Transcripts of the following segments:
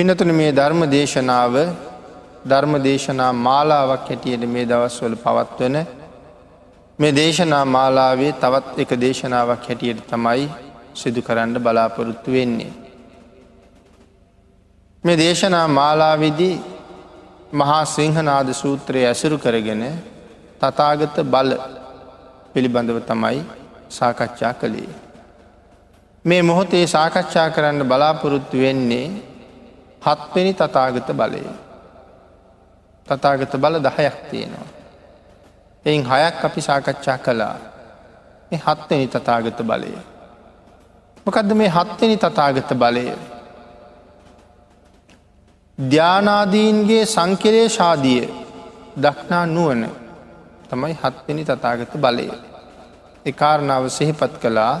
පිනතුන මේ ධර්ම දේශනාව ධර්ම දේශනා මාලාවක් හැටියට මේ දවස්වල පවත්වන මේ දේශනා මාලාවේ තවත් එක දේශනාවක් හැටියට තමයි සිදු කරන්න බලාපොරොත්තු වෙන්නේ. මේ දේශනා මාලාවිදි මහා සිංහනාද සූත්‍රය ඇසුරු කරගෙන තතාගත බල පිළිබඳව තමයි සාකච්ඡා කළේ. මේ මොහොතේ සාකච්ඡා කරන්න බලාපොරොත්තු වෙන්නේ හත්වෙනි තතාගත බලය. තතාගත බල දහයක් තියෙනවා. එයින් හයක් අපි සාකච්ඡා කළා හත්වෙනි තතාගත බලය. මොකදද මේ හත්වෙනි තතාගත බලය. ධ්‍යානාදීන්ගේ සංකරේ ශාදිය දක්නා නුවන තමයි හත්වෙනි තතාගත බලය. එකාරණාව සෙහිපත් කළා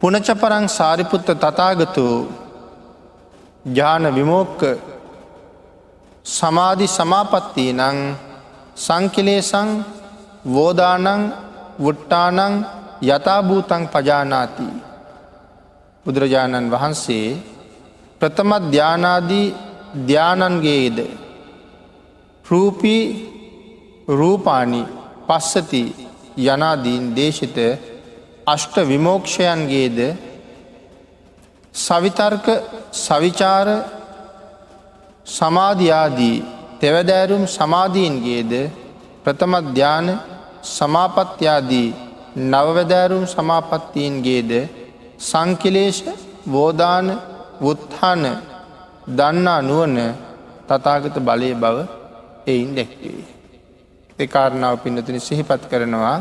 පුනචපරං සාරිපුත්ත තතාගතු ජාන විමෝක්ක. සමාධි සමාපත්තිය නං සංකිලේසං වෝදානං වුට්ටානං යථභූතං පජානාති. බුදුරජාණන් වහන්සේ ප්‍රථම ධ්‍යානාදී ධ්‍යානන්ගේද රූපී රූපානි පස්සති යනාදීන් දේශිත අෂ්ට විමෝක්ෂයන්ගේද? සවිතර්ක සවිචාර සමාධයාදී තෙවදෑරුම් සමාධීන්ගේද ප්‍රථම ධ්‍යාන සමාපත්‍යාදී නවවදෑරුම් සමාපත්තීන්ගේද සංකිලේශ වෝදාන වුත්හාන දන්නා නුවන තතාගත බලය බව එයින් දැක්වේ. එකාරණාව පින්නතුනි සිහිපත් කරනවා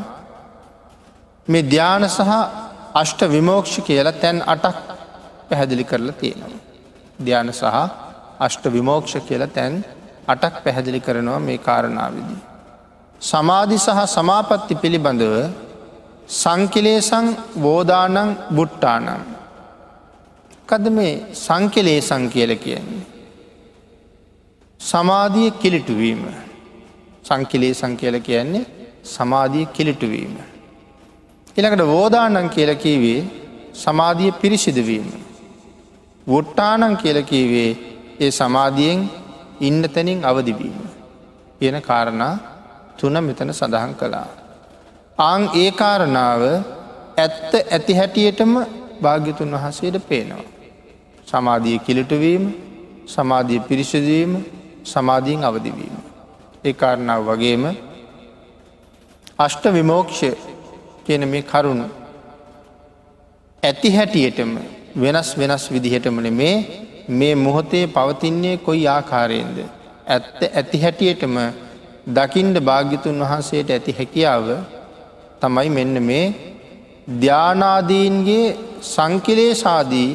මේ ධ්‍යාන සහ අෂ්ට විමෝක්ෂ කියලා තැන් අටක් පැහැදිලි කරලා තියෙනවා. ධ්‍යාන සහ අෂ්ට විමෝක්ෂ කියල තැන් අටක් පැහැදිලි කරනවා මේ කාරණාවිදි. සමාධි සහ සමාපත්ති පිළිබඳව සංකිලේසං වෝදානං බුට්ටානං. කද මේ සංකලේසං කියල කියන්නේ. සමාධිය කිලිටුවීම සංකිලේ සංකයල කියන්නේ සමාධිය කිලිටුවීම. එළකට වෝදානං කියලකීවේ සමාධිය පිරිසිදුවීම. වොට්ටානං කියලකීවේ ඒ සමාධියෙන් ඉන්න තැනින් අවදිවීම. කියන කාරණා තුන මෙතන සඳහන් කළා. ආං ඒ කාරණාව ඇත්ත ඇති හැටියටම භාග්‍යතුන් වහන්සේට පේනවා. සමාධිය කිලිටවීම සමාධිය පිරිසිදවීම සමාධීන් අවදිවීම. ඒ කාරණාව වගේම අෂ්ට විමෝක්ෂය කියන මේ කරුණු ඇති හැටියටම වෙනස් වෙනස් විදිහටමන මේ මේ මොහොතේ පවතින්නේ කොයි ආකාරයෙන්ද. ඇත්ත ඇති හැටියටම දකිින්ඩ භාග්‍යතුන් වහන්සේට ඇති හැකියාව තමයි මෙන්න මේ ධ්‍යානාදීන්ගේ සංකිලේ සාදී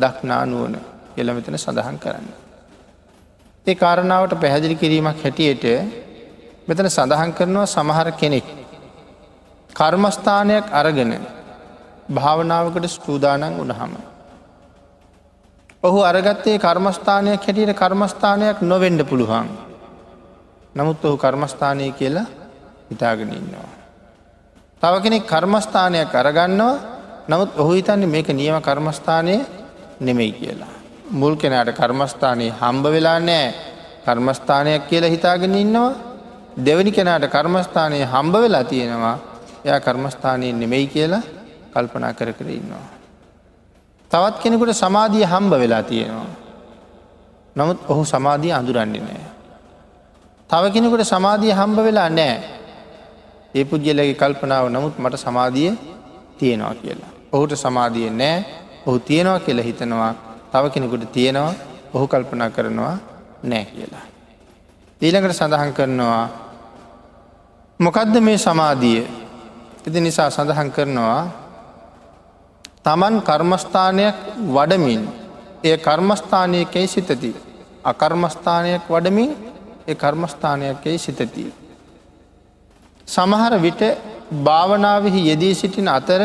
දක්නානුවන එළමතන සඳහන් කරන්න. ඒ කාරණාවට පැහැදිලි කිරීමක් හැටියට මෙතන සඳහන් කරනවා සමහර කෙනෙක්. කර්මස්ථානයක් අරගෙන භාවනාවකට ස්ටූදානන් උනහම. ඔහු අරගත්තේ කර්මස්ථානයක් හැටියට කර්මස්ථානයක් නොවෙන්ඩ පුළුවන්. නමුත් ඔහු කර්මස්ථානය කියලා හිතාගෙන ඉන්නවා. තව කෙනෙක් කර්මස්ථානයක් අරගන්නවා නමුත් ඔහු හිතන්නේ මේක නියම කර්මස්ථානය නෙමෙයි කියලා. මුල් කෙනට කර්මස්ථානයේ හම්බ වෙලා නෑ කර්මස්ථානයක් කියලා හිතාගෙන ඉන්නවා දෙවැනි කෙනාට කර්මස්ථානය හම්බ වෙලා තියෙනවා එයා කර්මස්ථානයෙන් නෙමෙයි කියලා කල්පනා කර කර ඉන්නවා. තවත් කෙනෙකුට සමාධිය හම්බ වෙලා තියෙනවා. නමුත් ඔහු සමාධිය අඳුරන්නේ නෑ. තව කෙනෙකුට සමාධිය හම්බ වෙලා නෑ. ඒ පුද්ගලගේ කල්පනාව නමුත් මට සමාධිය තියෙනවා කියලා. ඔහුට සමාධිය නෑ ඔහු තියෙනවා කියලා හිතනවා තව කෙනෙකුට තියෙනවා ඔහු කල්පනා කරනවා නෑ කියලා. ඊළඟට සඳහන් කරනවා මොකදද මේ සමාධිය එති නිසා සඳහන් කරනවා තමන් කර්මස්ථානයක් වඩමින් ඒ කර්මස්ථානයකැයි සිතති අකර්මස්ථානයක් වඩමින් ඒ කර්මස්ථානයක්කැයි සිතති. සමහර විට භාවනාවෙහි යෙදී සිටින අතර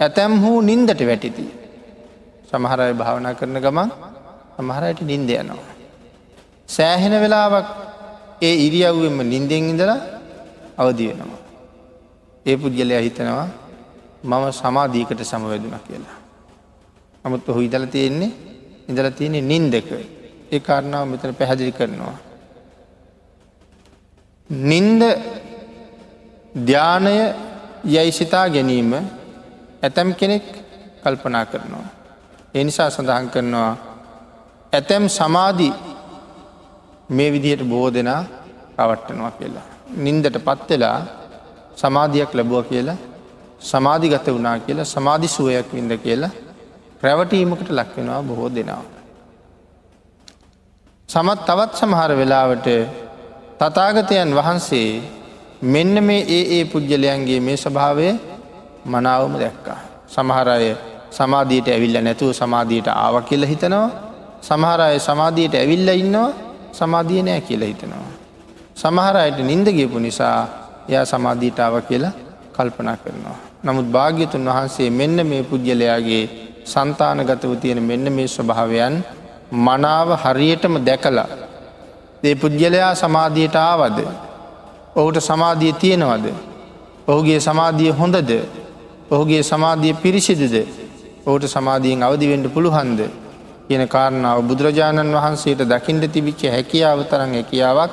ඇතැම් හූ නින්දට වැටිති. සමහරය භාවනා කරන ගමන් සමහරයට නින්ද යනවා. සෑහෙන වෙලාවක් ඒ ඉරියව්වෙම නින්දෙන් ඉඳලා අවදියෙනවා. ඒ පුද්ගලය හිතනවා මම සමාධීකට සමවැදුන කියලා. නමුත් ඔහු ඉදල තියෙන්නේ ඉඳල තියෙන නින් දෙක ඒ කාරණාව මෙතන පැහැදිලි කරනවා. නින්ද ධ්‍යානය යැයි සිතා ගැනීම ඇතැම් කෙනෙක් කල්පනා කරනවා. එනිසා සඳහන් කරනවා ඇතැම් සමාධී මේ විදිහට බෝ දෙනා පවට්ටනවා කියලා. නින්දට පත්වෙලා සමාධයක් ලැබුව කියලා සමාධිගත වනා කියලා සමාධි සුවයක් විඳ කියලා රැවටීමකට ලක්වෙනවා බොහෝ දෙනාව. සමත් තවත් සමහර වෙලාවට තතාගතයන් වහන්සේ මෙන්න මේ ඒ ඒ පුද්ගලයන්ගේ මේ ස්වභාවය මනාවම දැක්කා. සමහරය සමාධීයට ඇවිල්ල නැතුව සමාධීයට ආව කියල හිතනවා සමහරය සමාධීයට ඇවිල්ල ඉන්නවා සමාධිය නෑ කියල හිතනවා. සමහරයට නින්දගේපු නිසා එයා සමාධීටාව කියලා කල්පනා කරනවා. නමුත් භාග්‍යතුන් වහන්සේ මෙන්න මේ පුද්ගලයාගේ සන්තානගතව තියෙන මෙන්න මේ ස්වභාවයන් මනාව හරියටම දැකලා ඒ පුද්ගලයා සමාධියට ආවද? ඔහුට සමාධිය තියෙනවද? ඔහුගේ සමාධිය හොඳද? ඔහුගේ සමාධිය පිරිසිදුද? ඔහුට සමාධියෙන් අවදිවෙන්ඩ පුළුහන්ද කියන කාරණාව බුදුරජාණන් වහන්සේට දකිින්ට තිබිච්ච හැකියාව තරන් හැකියාවක්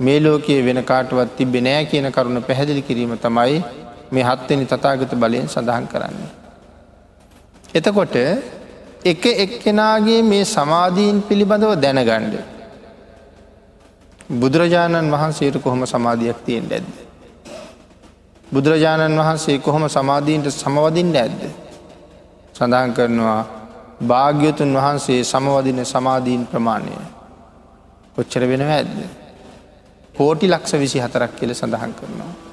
මේ ලෝකයේ වෙන කාටවත් තිබෙ නෑ කියන කරුණ පැහැදිලි කිරීම තමයි මේ හත්වනි තතාගත බලයෙන් සඳහන් කරන්නේ. එතකොට එක එක්කෙනාගේ මේ සමාධීන් පිළිබඳව දැනගණ්ඩ. බුදුරජාණන් වහන්සේට කොහොම සමාධයක් තියෙන් ඇද්ද. බුදුරජාණන් වහන්සේ කොහොම සමාධීන්ට සමවදින්න ඇද්ද. සඳහන් කරනවා භාග්‍යතුන් වහන්සේ සමවදින සමාධීන් ප්‍රමාණය කොච්චර වෙනව ඇද්ද. කෝටි ලක්ෂ විසි හතරක් කියල සඳහන් කරනවා.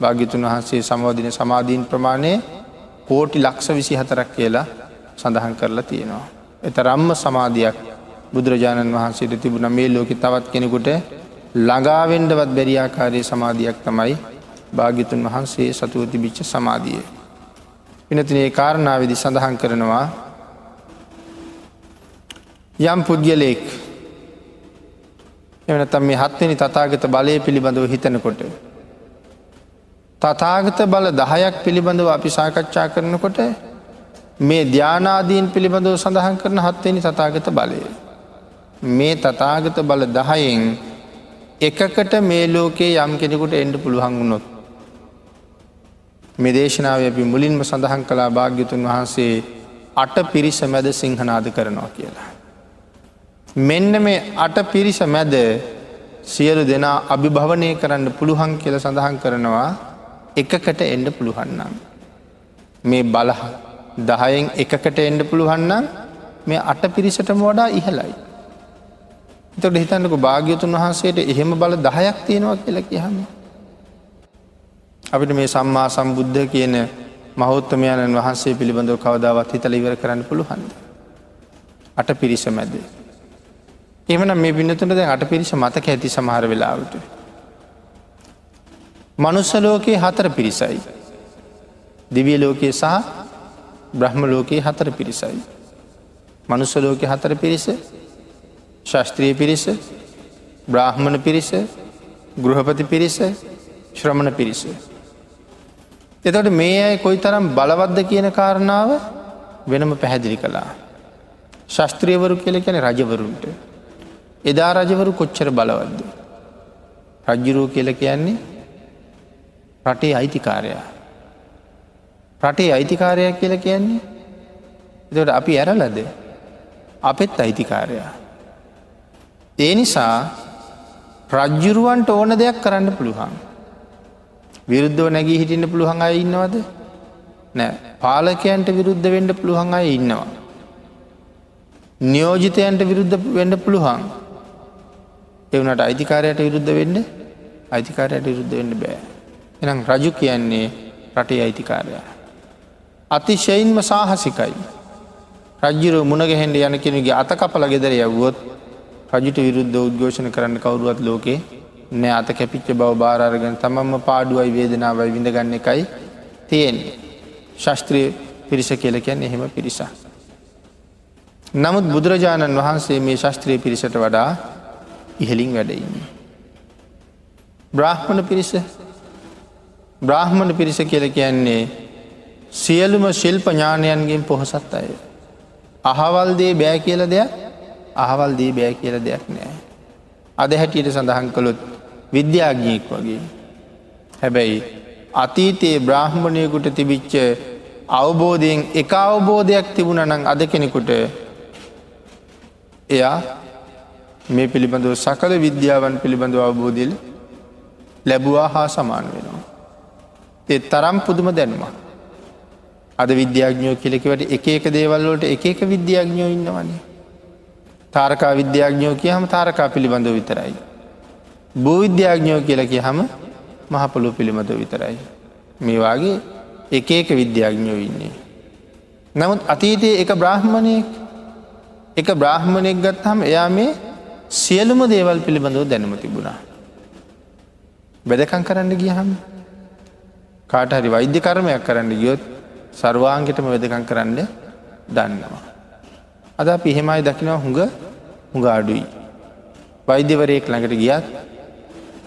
භාගිතුන් වහන්සේ සමෝධන සමාධීන් ප්‍රමාණය කෝටි ලක්ෂ විසි හතරක් කියලා සඳහන් කරලා තියෙනවා. එත රම්ම සමාධයක් බුදුරජාණන් වහන්සේට තිබුණ මේ ලෝක තවත් කෙනෙකුට ළඟාවෙන්ඩවත් බැරියාකාරය සමාධයක් තමයි භාගිතුන් වහන්සේ සතුව තිබිච්ච සමාධිය. පිනතිනේ කාරණාවදි සඳහන් කරනවා යම් පුද්ගලයෙක් එවනතම් මේ හත්වනි තතාගත බලය පිළිබඳව හිතනකොට. තතාගත බල දහයක් පිළිබඳව අපි සාකච්ඡා කරනකොට මේ ධ්‍යානාදීන් පිළිබඳව සඳහන් කරන හත්වනි තතාගත බලය. මේ තතාගත බල දහයෙන් එකකට මේ ලෝකයේ යම් කෙනෙකුට එන්ඩ පුළුවන් වුණොත්. මේ දේශනාව අපි මුලින්ම සඳහන් කලා භාග්‍යතුන් වහන්සේ අට පිරිස මැද සිංහනාද කරනවා කියලා. මෙන්න මේ අට පිරිස මැද සියලු දෙනා අභිභවනය කරන්න පුළුවන් කියල සඳහන් කරනවා එකකට එන්ඩ පුළුවන්නම්. මේ බලහ දහයෙන් එකකට එන්ඩ පුළුවන්නම් මේ අට පිරිසටම වඩා ඉහලයි. එතට හිතන්නක භාග්‍යතුන් වහන්සේට එහෙම බල දහයක් තියෙනවා කියල කියහම. අපිට මේ සම්මා සම්බුද්ධ කියන මහෞත්තමයණන් වහන්සේ පිළිබඳව කවදාවත් හිතල ඉවර කරන්න පුළුවන්ද. අට පිරිස මැදේ. එමන මේ බිඳතුට දැ අට පිරිස මතක ඇති සමහර වෙලාවට. මනුස්සලෝකයේ හතර පිරිසයි. දිවිය ලෝකයේ සහ බ්‍රහ්ම ලෝකයේ හතර පිරිසයි. මනුස්සලෝක හතර පිරිස ශස්ත්‍රීය පිරිස බ්‍රාහ්මණ පිරිස ගෘහපති පිරිස ශ්‍රමණ පිරිස. එතට මේ අයි කොයි තරම් බලවද්ද කියන කාරණාව වෙනම පැහැදිලි කළා. ශස්ත්‍රියවරු කියල කැන රජවරුන්ට එදා රජවරු කොච්චර බලවද්ද. රජ්ජුරුව කියල කියන්නේ රටේ අයිතිකාරයා. රටේ අයිතිකාරයක් කියල කියන්නේ එතට අපි ඇරලද අපෙත් අයිතිකාරයා. ඒ නිසා රජ්ජුරුවන්ට ඕන දෙයක් කරන්න පුළුවන්. විරුද්ධව නැගී හිටින්න පුළුවන් අය ඉන්නවද නෑ පාලකයන්ට විරුද්ධ වෙන්ඩ පුළුවන් අය ඉන්නවා. නියෝජිතයන්ට විරුද්ධ වෙන්ඩ පුළුවන් එවනට අයිතිකාරයට විරුද්ධ වෙන්න අයිතිකාරයට විරුද්ධ වෙන්න බෑ. එනම් රජු කියන්නේ රටේ අයිතිකාරයා. අතිශයින්ම සාහසිකයි. රජ්ජිර මුණගහෙන්ට යන කෙනගේ අත කපල ගෙදර යවුවොත් රජුට විරුද්ධ උද්ඝෝෂණ කරන්න කවරුවත් ලෝකේ නෑ අත කැපිච්ච බව බාරගෙන තමම්ම පාඩුවයි වේදනාවයි විඳගන්න එකයි තියෙන්නේ. ශස්ත්‍රිය පිරිස කියල කියන්න එහෙම පිරිසා. නමුත් බුදුරජාණන් වහන්සේ මේ ශස්ත්‍රීය පිරිසට වඩා ඉහලින් වැඩඉන්න. බ්‍රාහ්මණ පිරිස බ්‍රාහ්මණ පිරිස කියල කියන්නේ සියලුම ශිල්ප ඥානයන්ගෙන් පොහොසත් අය. අහවල්දේ බෑ කියල දෙයක් අහවල්දී බෑ කියල දෙයක් නෑ. අද හැටියට සඳහන් කළොත් විද්‍යාඥයෙක් වගේ. හැබැයි අතීතයේ බ්‍රාහ්මණයකුට තිබිච්ච අවබෝධයෙන් එක අවබෝධයක් තිබුණනං අද කෙනෙකුට එයා මේ පිළිබඳව සකල විද්‍යාවන් පිළිබඳව අවබෝධිල් ලැබවා හා සමාන වෙනවා. ඒ තරම් පුදුම දැනුමක්. අද විද්‍යාඥෝ කියලෙකිවට එක එක දේවල්වලට එක එක විද්‍යාඥෝ ඉන්නවන්නේ. තාරකා විද්‍යාඥෝ කිය හම තාරකා පිළිබඳව විතරයි. භූවිද්‍යාඥෝ කියල කිය හම මහපොළු පිළිබඳ විතරයි. මේවාගේ එක එක විද්‍යාඥෝ ඉන්නේ. නමුත් අතීතයේ එක බ්‍රාහ්මණයෙක් එක බ්‍රාහ්මණයෙක් ගත් හම එයා මේ සියලුම දේවල් පිළිබඳව දැනුම තිබුණා. බැදකං කරන්න ගියහම් කාට හරි වෛද්‍ය කර්මයක් කරන්න ගියොත් සර්වාංගටම වෙදකං කරන්න දන්නවා. අද පිහෙමයි දකිනවා හුඟ හුඟ අඩුයි. වෛද්‍යවරයෙක් ළඟට ගියත්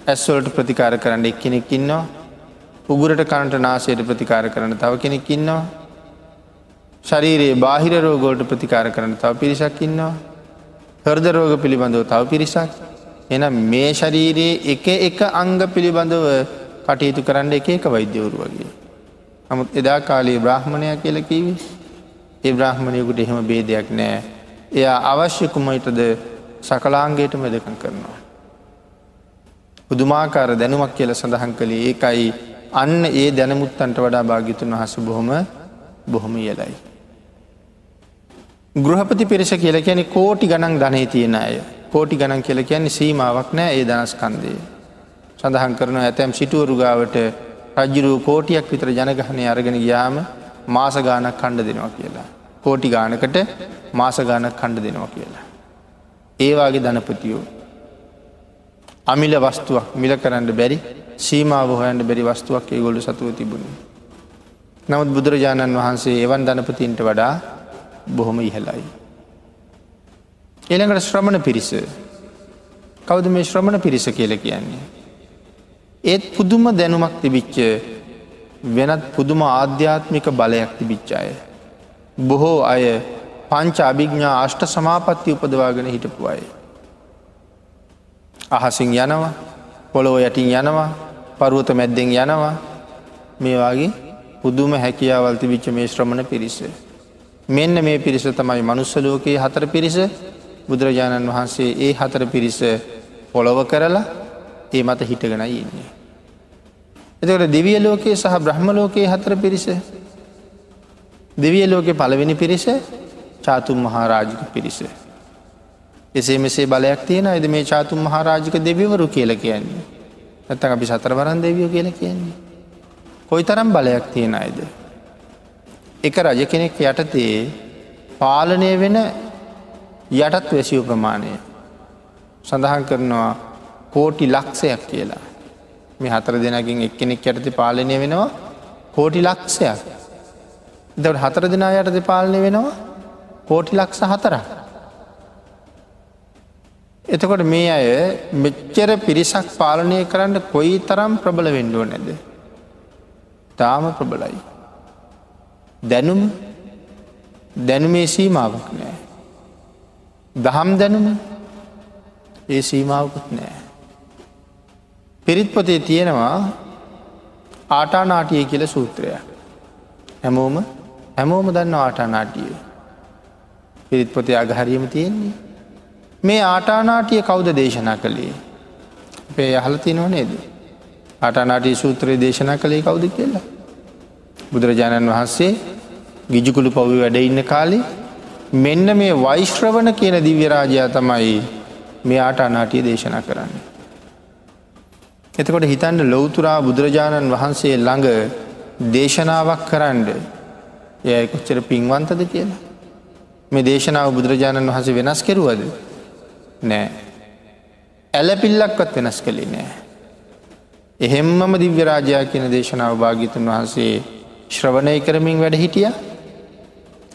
ඇස්වලට ප්‍රතිකාර කරන්න එක් කෙනෙක් ඉන්නවා උගුරට කණට නාසයට ප්‍රතිකාර කරන තව කෙනෙක් ඉන්නවා ශරීරයේ බාහිර රෝගෝලට ප්‍රතිකාර කරන තව පිරිසක් ඉන්නවා හර්ද රෝග පිළිබඳව තව පිරිසක් එන මේ ශරීරයේ එක එක අංග පිළිබඳව කටයුතු කරන්න එක එක වෛද්‍යවරු වගේ. නමුත් එදා කාලයේ බ්‍රහ්මණය කියලකිවි ඒ බ්‍රහ්මණයකුට එහෙම බේදයක් නෑ. එයා අවශ්‍ය කුමයිටද සකලාංගේට මෙදකම් කරනවා. පුදුමාකාර දැනුමක් කියල සඳහන් කළේ ඒකයි අන්න ඒ දැනමුත්තන්ට වඩා භාගිතුන් වහස බොහොම බොහොම යලයි. ගෘහපති පිරිස කියල කියන කෝටි ගණන් ධනය තියෙන අය කෝටි ගණන් කියල කියන්නේ සීමාවක් නෑ ඒ දනස්කන්දේ. සඳහන් කරන ඇතැම් සිටුවරුගාවට රජ්ජුරුව කෝටියක් විතර ජනගහනය අරගෙන ගියාම මාස ගානක් කණ්ඩ දෙනවා කියලා. කෝටි ගානකට මාස ගානක් කණ්ඩ දෙනවා කියලා. ඒවාගේ ධනපතියෝ. අමිල වස්තුවක් මිල කරන්න බැරි සීමාව හොයන්ට බැරි වස්තුවක් ඒ ගොල්ලු සතුව තිබුණේ. නමුත් බුදුරජාණන් වහන්සේ එවන් ධනපතින්ට වඩා බොහොම ඉහලයි. එළඟට ශ්‍රමණ පිරිස කවද මේ ශ්‍රමණ පිරිස කියල කියන්නේ. ඒත් පුදුම දැනුමක් තිබිච්ච වෙනත් පුදුම ආධ්‍යාත්මික බලයක් තිබිච්චාය. බොහෝ අය පංච අභිග්ඥා අෂ්ට සමාපත්ති උපදවාගෙන හිටපු අය. අහසින් යනවා පොළොව යටින් යනවා පරුවත මැද්දෙන් යනවා මේවාගේ පුදුම හැකියාවල් තිබිච්ච මේ ශ්‍රමණ පිරිස. මෙන්න මේ පිරිස තමයි මනුස්සලෝකයේ හතර පිරිස බුදුරජාණන් වහන්සේ ඒ හතර පිරිස පොළොව කරලා ඒ මත හිටගෙනයි ඉන්නේ. එතකට දෙවිය ලෝකයේ සහ බ්‍රහ්ම ලෝකයේ හතර පිරිස දෙවිය ලෝකෙ පළවෙනි පිරිස චාතුම් මහාරාජික පිරිස. එසේ මෙසේ බලයක් තියෙන ඇද මේ චාතුම් මහාරාජික දෙවිවරු කියල කියන්නේ. ඇත්තක අපි සතරවරන් දෙවියෝ කියල කියන්නේ. කොයි තරම් බලයක් තියෙන අයිද. එක රජ කෙනෙක් යටතේ පාලනය වෙන යටත් වැසියෝ ප්‍රමාණය සඳහන් කරනවා කෝටි ලක්ෂයක් කියලා. මේ හතර දෙනකින් එක්කෙනෙක් යටති පාලනය වෙනවා කෝටි ලක්ෂයක්. දවට හතර දෙනා යටති පාලනය වෙනවා කෝටි ලක්ෂ හතරක්. එතකොට මේ අය මෙච්චර පිරිසක් පාලනය කරන්න කොයි තරම් ප්‍රබල වෙන්ඩුව නැද. තාම ප්‍රබලයි. දැනුම් දැනුමේ සීමාවක් නෑ. දහම් දැනුම ඒ සීමාවකුත් නෑ. පිරිත් පොතේ තියෙනවා ආටානාටිය කියල සූත්‍රය. හැමෝම හැමෝම දන්න ආටානාටිය. පිරිත් පොතේ අගහරියම තියෙන්නේ. මේ ආටානාටිය කෞුද දේශනා කළේ. පේ අහලති නො නේද. අටනාටී සූත්‍රයේ දේශනා කළේ කවුද කියලා. බුදුරජාණන් වහන්සේ ගිජිකුළු පවි වැඩ ඉන්න කාලේ මෙන්න මේ වෛශ්‍රවණ කියන දිව්‍යරාජයා තමයි මේ ආටානාටිය දේශනා කරන්න. එතකොට හිතන්න ලොවතුරා බුදුරජාණන් වහන්සේ ළඟ දේශනාවක් කරන්න එය කොච්චර පින්වන්තද කියලා. මේ දේශනාව බුදුරජාණන් වහස වෙනස් කෙරුවද නෑ. ඇලපිල්ලක්වත් වෙනස් කළේ නෑ. එහෙම්මම දිව්‍යරාජයා කියන දේශනාව භාගිතුන් වහන්සේ ශ්‍රවණය කරමින් වැඩ හිටිය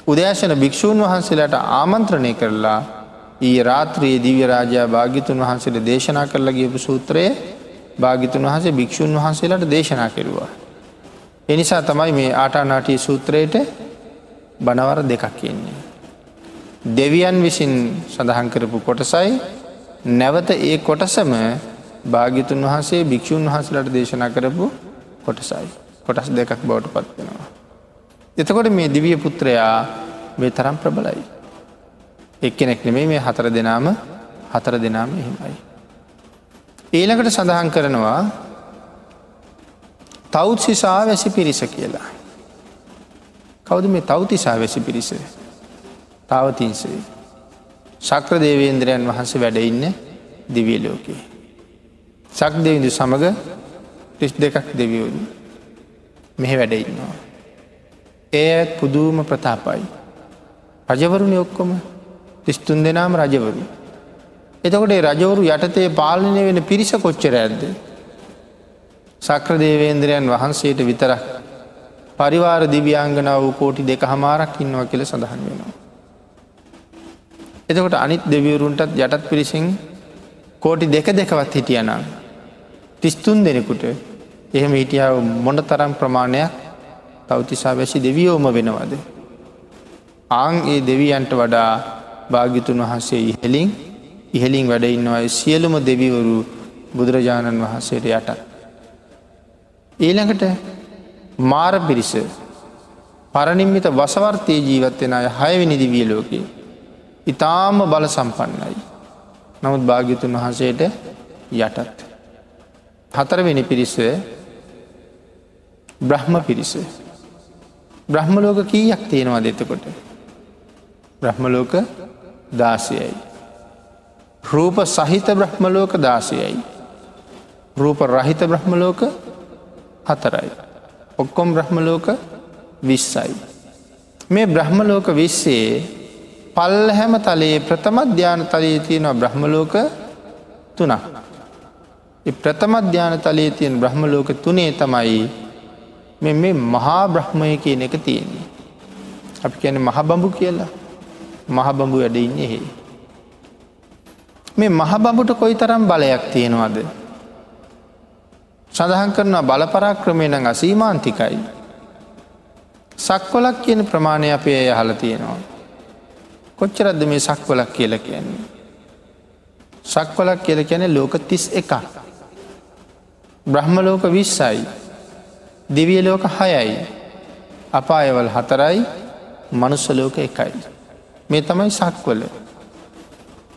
උදෑශන භික්‍ෂූන් වහන්සේලාට ආමන්ත්‍රණය කරලා ඊ රාත්‍රයේ දිව්‍යරාජයා භාගිතුන් වහන්සේට දේශනා කරලා ගියපු සූත්‍රයේ භාගිතුන් වහන්සේ භික්‍ෂූන් වහන්සේලාට දේශනා කෙරුවා. එනිසා තමයි මේ ආටානාටී සූත්‍රයට බනවර දෙකක් කියන්නේ. දෙවියන් විසින් සඳහන් කරපු කොටසයි නැවත ඒ කොටසම භාගිතුන් වහන්සේ භික්‍ෂූන් වහසලට දේශනා කරපු කොටසයි. කොටස් දෙකක් බවට පත්වෙනවා. එතකොට මේ දිවිය පුත්‍රයා මේ තරම් ප්‍රබලයි. එක්කෙනෙක් නෙමේ මේ හතර දෙනාම හතර දෙනාම එහෙමයි. ඊළකට සඳහන් කරනවා තෞත්සිසා වැසි පිරිස කියලා. කවුද මේ තෞතිසා වැසි පිරිස තවතින්සේ. ශක්‍ර දේවේන්ද්‍රයන් වහන්සේ වැඩඉන්න දිවිය ලෝකයේ. සක් දෙවිදු සමඟ ටිස් දෙකක් දෙවියෝන් මෙහෙ වැඩඉන්නවා. ඒත් පුදුම ප්‍රතාපයි. රජවරුණ ඔක්කොම තිස්තුන් දෙනාම රජවරු. එතකොට රජවරු යටතේ පාලනය වෙන පිරිස කොච්චර ඇද්ද. සක්‍ර දේවේන්ද්‍රයන් වහන්සේට විතරක් පරිවාර දිව්‍යංගනාව කෝටි දෙක හමාරක් ඉන්නවා කියල සඳහන් වෙනවා. එතකොට අනිත් දෙවියවරුන්ටත් යටත් පිරිසින් කෝටි දෙක දෙකවත් හිටියනම්. තිස්තුන් දෙනෙකුට එහෙම හිටියාව මොඩ තරම් ප්‍රමාණයක් තවතිසා වැසි දෙවියෝම වෙනවද. ආං ඒ දෙවියන්ට වඩා භාගිතුන් වහන්සේ ඉහෙලින් ඉහලින් වැඩඉන්නවයි සියලුම දෙවිවරු බුදුරජාණන් වහන්සේට යටත්. ඊළඟට මාර පිරිස පරනිම්මිත වසවර්තය ජීවත්වෙන අය හයවෙනි දිවිය ලෝකයේ. ඉතාම බල සම්පන්නයි. නමුත් භාගිතුන් වහන්සේට යටත්. හතරවෙනි පිරිස බ්‍රහ්ම පිරිස. බ්‍රහ්මලෝක කීයක් තියෙනවා දෙතකොට. බ්‍රහ්මලෝක දාසයයි. රූප සහිත බ්‍රහ්මලෝක දාසයයි. රූප රහිත බ්‍රහ්මලෝක හතරයි. ඔක්කොම් බ්‍රහ්මලෝක විස්සයි. මේ බ්‍රහ්මලෝක විස්සේ පල්ල හැම තලයේ ප්‍රථමධ්‍යාන තලයේ තියෙනවා බ්‍රහ්මලෝක තුනක්. ප්‍රථමධ්‍යාන තලයේ තියෙන බ්‍රහ්මලෝක තුනේ තමයි මෙ මේ මහා බ්‍රහ්මය කියන එක තියෙන්නේ. අපි කියන මහබඹු කියලා මහබඹු වැඩඉන්නේ හෙේ. මේ මහබඹුට කොයි තරම් බලයක් තියෙනවාද. සඳහන් කරනවා බලපරාක්‍රමය නං අසීමාන්තිකයි. සක්වලක් කියන ප්‍රමාණය අපේ යහල තියෙනවා. කොච්චරද්ද මේ සක්වලක් කියල කියන්නේ. සක්වලක් කියල කියන ලෝක තිස් එක. බ්‍රහ්ම ලෝක විස්සයි. දිවිය ලෝක හයයි. අපායවල් හතරයි මනුස්සලෝක එකයි. මේ තමයි සක්වල.